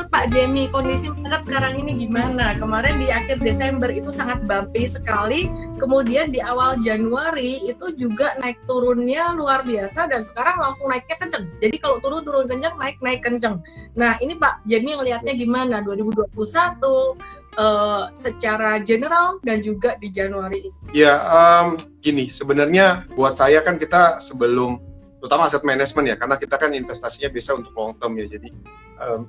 menurut Pak Jemi kondisi market sekarang ini gimana? Kemarin di akhir Desember itu sangat bumpy sekali, kemudian di awal Januari itu juga naik turunnya luar biasa dan sekarang langsung naiknya kenceng. Jadi kalau turun turun kenceng, naik naik kenceng. Nah ini Pak Jemi ngelihatnya gimana 2021 uh, secara general dan juga di Januari ini? Ya um, gini sebenarnya buat saya kan kita sebelum terutama aset manajemen ya karena kita kan investasinya bisa untuk long term ya jadi um,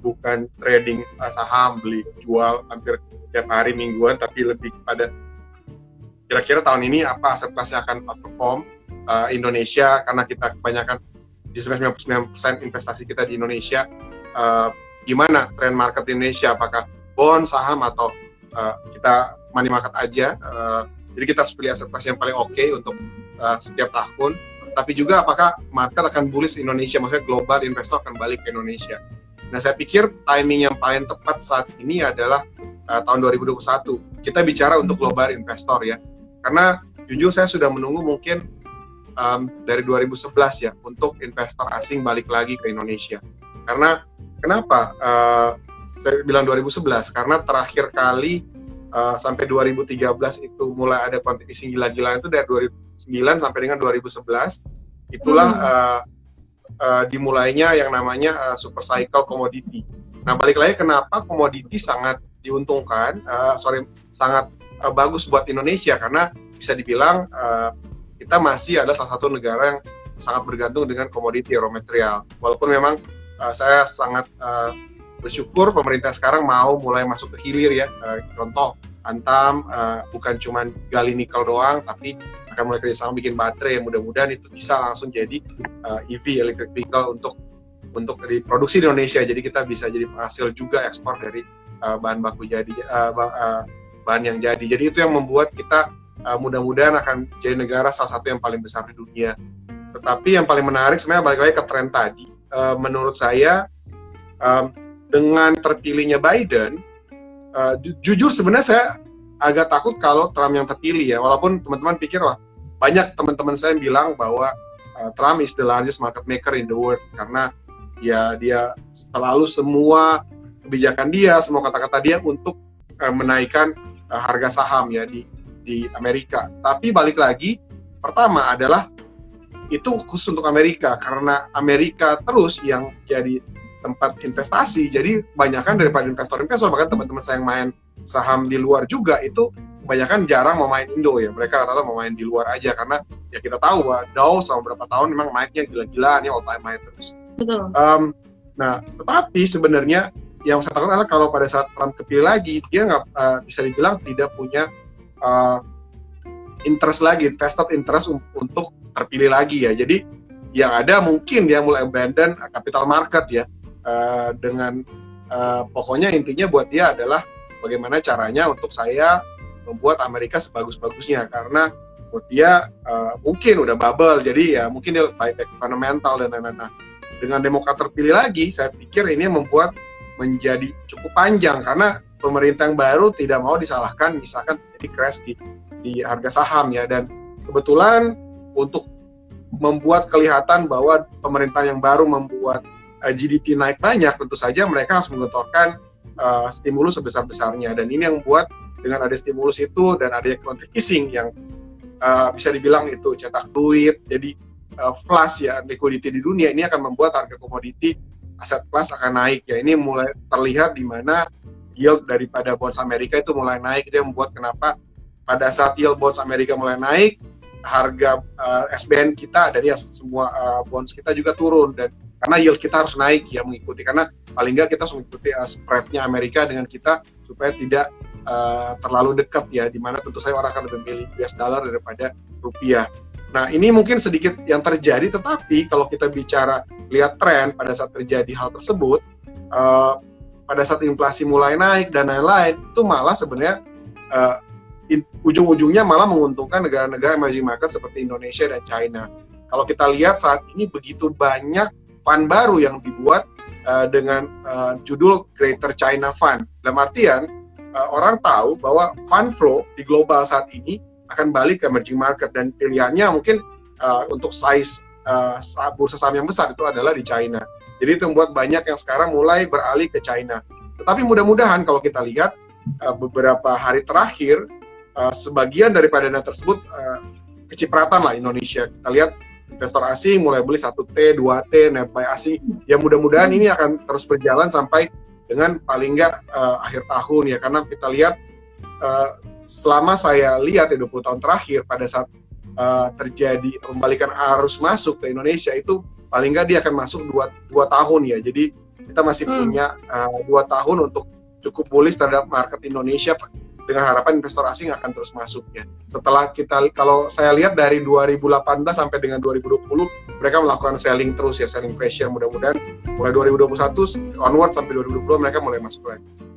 bukan trading uh, saham beli jual hampir tiap hari mingguan tapi lebih pada kira-kira tahun ini apa aset kelasnya akan perform uh, Indonesia karena kita kebanyakan di 99% investasi kita di Indonesia. Uh, gimana tren market di Indonesia? Apakah bond saham atau uh, kita money market aja? Uh, jadi kita harus pilih aset kelas yang paling oke okay untuk uh, setiap tahun. Tapi juga apakah market akan bullish Indonesia, maksudnya global investor akan balik ke Indonesia. Nah, saya pikir timing yang paling tepat saat ini adalah uh, tahun 2021. Kita bicara untuk global investor ya. Karena jujur saya sudah menunggu mungkin um, dari 2011 ya untuk investor asing balik lagi ke Indonesia. Karena kenapa? Uh, saya bilang 2011 karena terakhir kali uh, sampai 2013 itu mulai ada kompetisi gila-gilaan itu dari 2009 sampai dengan 2011 itulah hmm. uh, uh, dimulainya yang namanya uh, super cycle commodity. Nah balik lagi kenapa komoditi sangat diuntungkan, uh, sorry sangat uh, bagus buat Indonesia karena bisa dibilang uh, kita masih ada salah satu negara yang sangat bergantung dengan komoditi raw material. Walaupun memang uh, saya sangat uh, bersyukur pemerintah sekarang mau mulai masuk ke hilir ya. Uh, contoh Antam uh, bukan cuma gali nikel doang, tapi akan mulai kerjasama bikin baterai mudah-mudahan itu bisa langsung jadi uh, eh, EV electric vehicle untuk untuk diproduksi di Indonesia. Jadi kita bisa jadi penghasil juga ekspor dari uh, bahan baku jadi uh, uh, bahan yang jadi. Jadi itu yang membuat kita uh, mudah-mudahan akan jadi negara salah satu yang paling besar di dunia. Tetapi yang paling menarik sebenarnya balik lagi ke tren tadi. Uh, menurut saya um, dengan terpilihnya Biden uh, ju jujur sebenarnya saya agak takut kalau Trump yang terpilih ya. Walaupun teman-teman pikir wah banyak teman-teman saya yang bilang bahwa uh, Trump is the largest market maker in the world. Karena ya dia selalu semua kebijakan dia semua kata-kata dia untuk uh, menaikkan uh, harga saham ya di di Amerika. Tapi balik lagi pertama adalah itu khusus untuk Amerika. Karena Amerika terus yang jadi tempat investasi. Jadi kebanyakan daripada investor-investor bahkan teman-teman saya yang main saham di luar juga itu kebanyakan jarang mau main Indo ya. Mereka rata-rata mau main di luar aja karena ya kita tahu bahwa Dow selama beberapa tahun memang naiknya gila-gilaan ya all time high terus. Betul. Um, nah, tetapi sebenarnya yang saya takut adalah kalau pada saat Trump kepilih lagi dia nggak uh, bisa dibilang tidak punya uh, interest lagi, invested interest untuk terpilih lagi ya. Jadi yang ada mungkin dia mulai abandon capital market ya uh, dengan uh, pokoknya intinya buat dia adalah bagaimana caranya untuk saya membuat Amerika sebagus-bagusnya. Karena buat dia uh, mungkin udah bubble jadi ya mungkin dia baik baik fundamental dan lain-lain. Nah, dengan Demokrat terpilih lagi, saya pikir ini membuat menjadi cukup panjang. Karena pemerintah yang baru tidak mau disalahkan misalkan jadi crash di, di harga saham ya. Dan kebetulan untuk membuat kelihatan bahwa pemerintah yang baru membuat eh, GDP naik banyak, tentu saja mereka harus menggelontorkan uh, stimulus sebesar-besarnya. Dan ini yang membuat dengan ada stimulus itu dan ada quantitative easing yang uh, bisa dibilang itu cetak duit, jadi uh, flash ya liquidity di dunia ini akan membuat harga komoditi aset kelas akan naik ya. Ini mulai terlihat di mana yield daripada bonds Amerika itu mulai naik. Dia membuat kenapa pada saat yield bonds Amerika mulai naik, harga uh, SBN kita dari semua uh, bonds kita juga turun dan karena yield kita harus naik ya mengikuti karena paling nggak kita harus mengikuti uh, spreadnya Amerika dengan kita supaya tidak uh, terlalu dekat ya di mana tentu saya orang akan lebih memilih US dollar daripada rupiah. Nah ini mungkin sedikit yang terjadi tetapi kalau kita bicara lihat tren pada saat terjadi hal tersebut uh, pada saat inflasi mulai naik dan lain-lain itu malah sebenarnya uh, ujung-ujungnya malah menguntungkan negara-negara emerging market seperti Indonesia dan China. Kalau kita lihat saat ini begitu banyak fund baru yang dibuat uh, dengan uh, judul Greater China Fund. Dalam artian uh, orang tahu bahwa fund flow di global saat ini akan balik ke emerging market dan pilihannya mungkin uh, untuk size uh, bursa saham yang besar itu adalah di China. Jadi itu membuat banyak yang sekarang mulai beralih ke China. Tetapi mudah-mudahan kalau kita lihat uh, beberapa hari terakhir, uh, sebagian daripada dana tersebut uh, kecipratan lah Indonesia. Kita lihat investor asing mulai beli 1T, 2T, netbuy asing. Ya mudah-mudahan ini akan terus berjalan sampai dengan paling nggak uh, akhir tahun ya. Karena kita lihat uh, selama saya lihat ya 20 tahun terakhir pada saat uh, terjadi pembalikan arus masuk ke Indonesia itu paling nggak dia akan masuk dua, dua tahun ya. Jadi kita masih hmm. punya uh, dua tahun untuk cukup bullish terhadap market Indonesia dengan harapan investor asing akan terus masuk ya. Setelah kita kalau saya lihat dari 2018 sampai dengan 2020 mereka melakukan selling terus ya, selling pressure mudah-mudahan mulai 2021 onward sampai 2020 mereka mulai masuk lagi.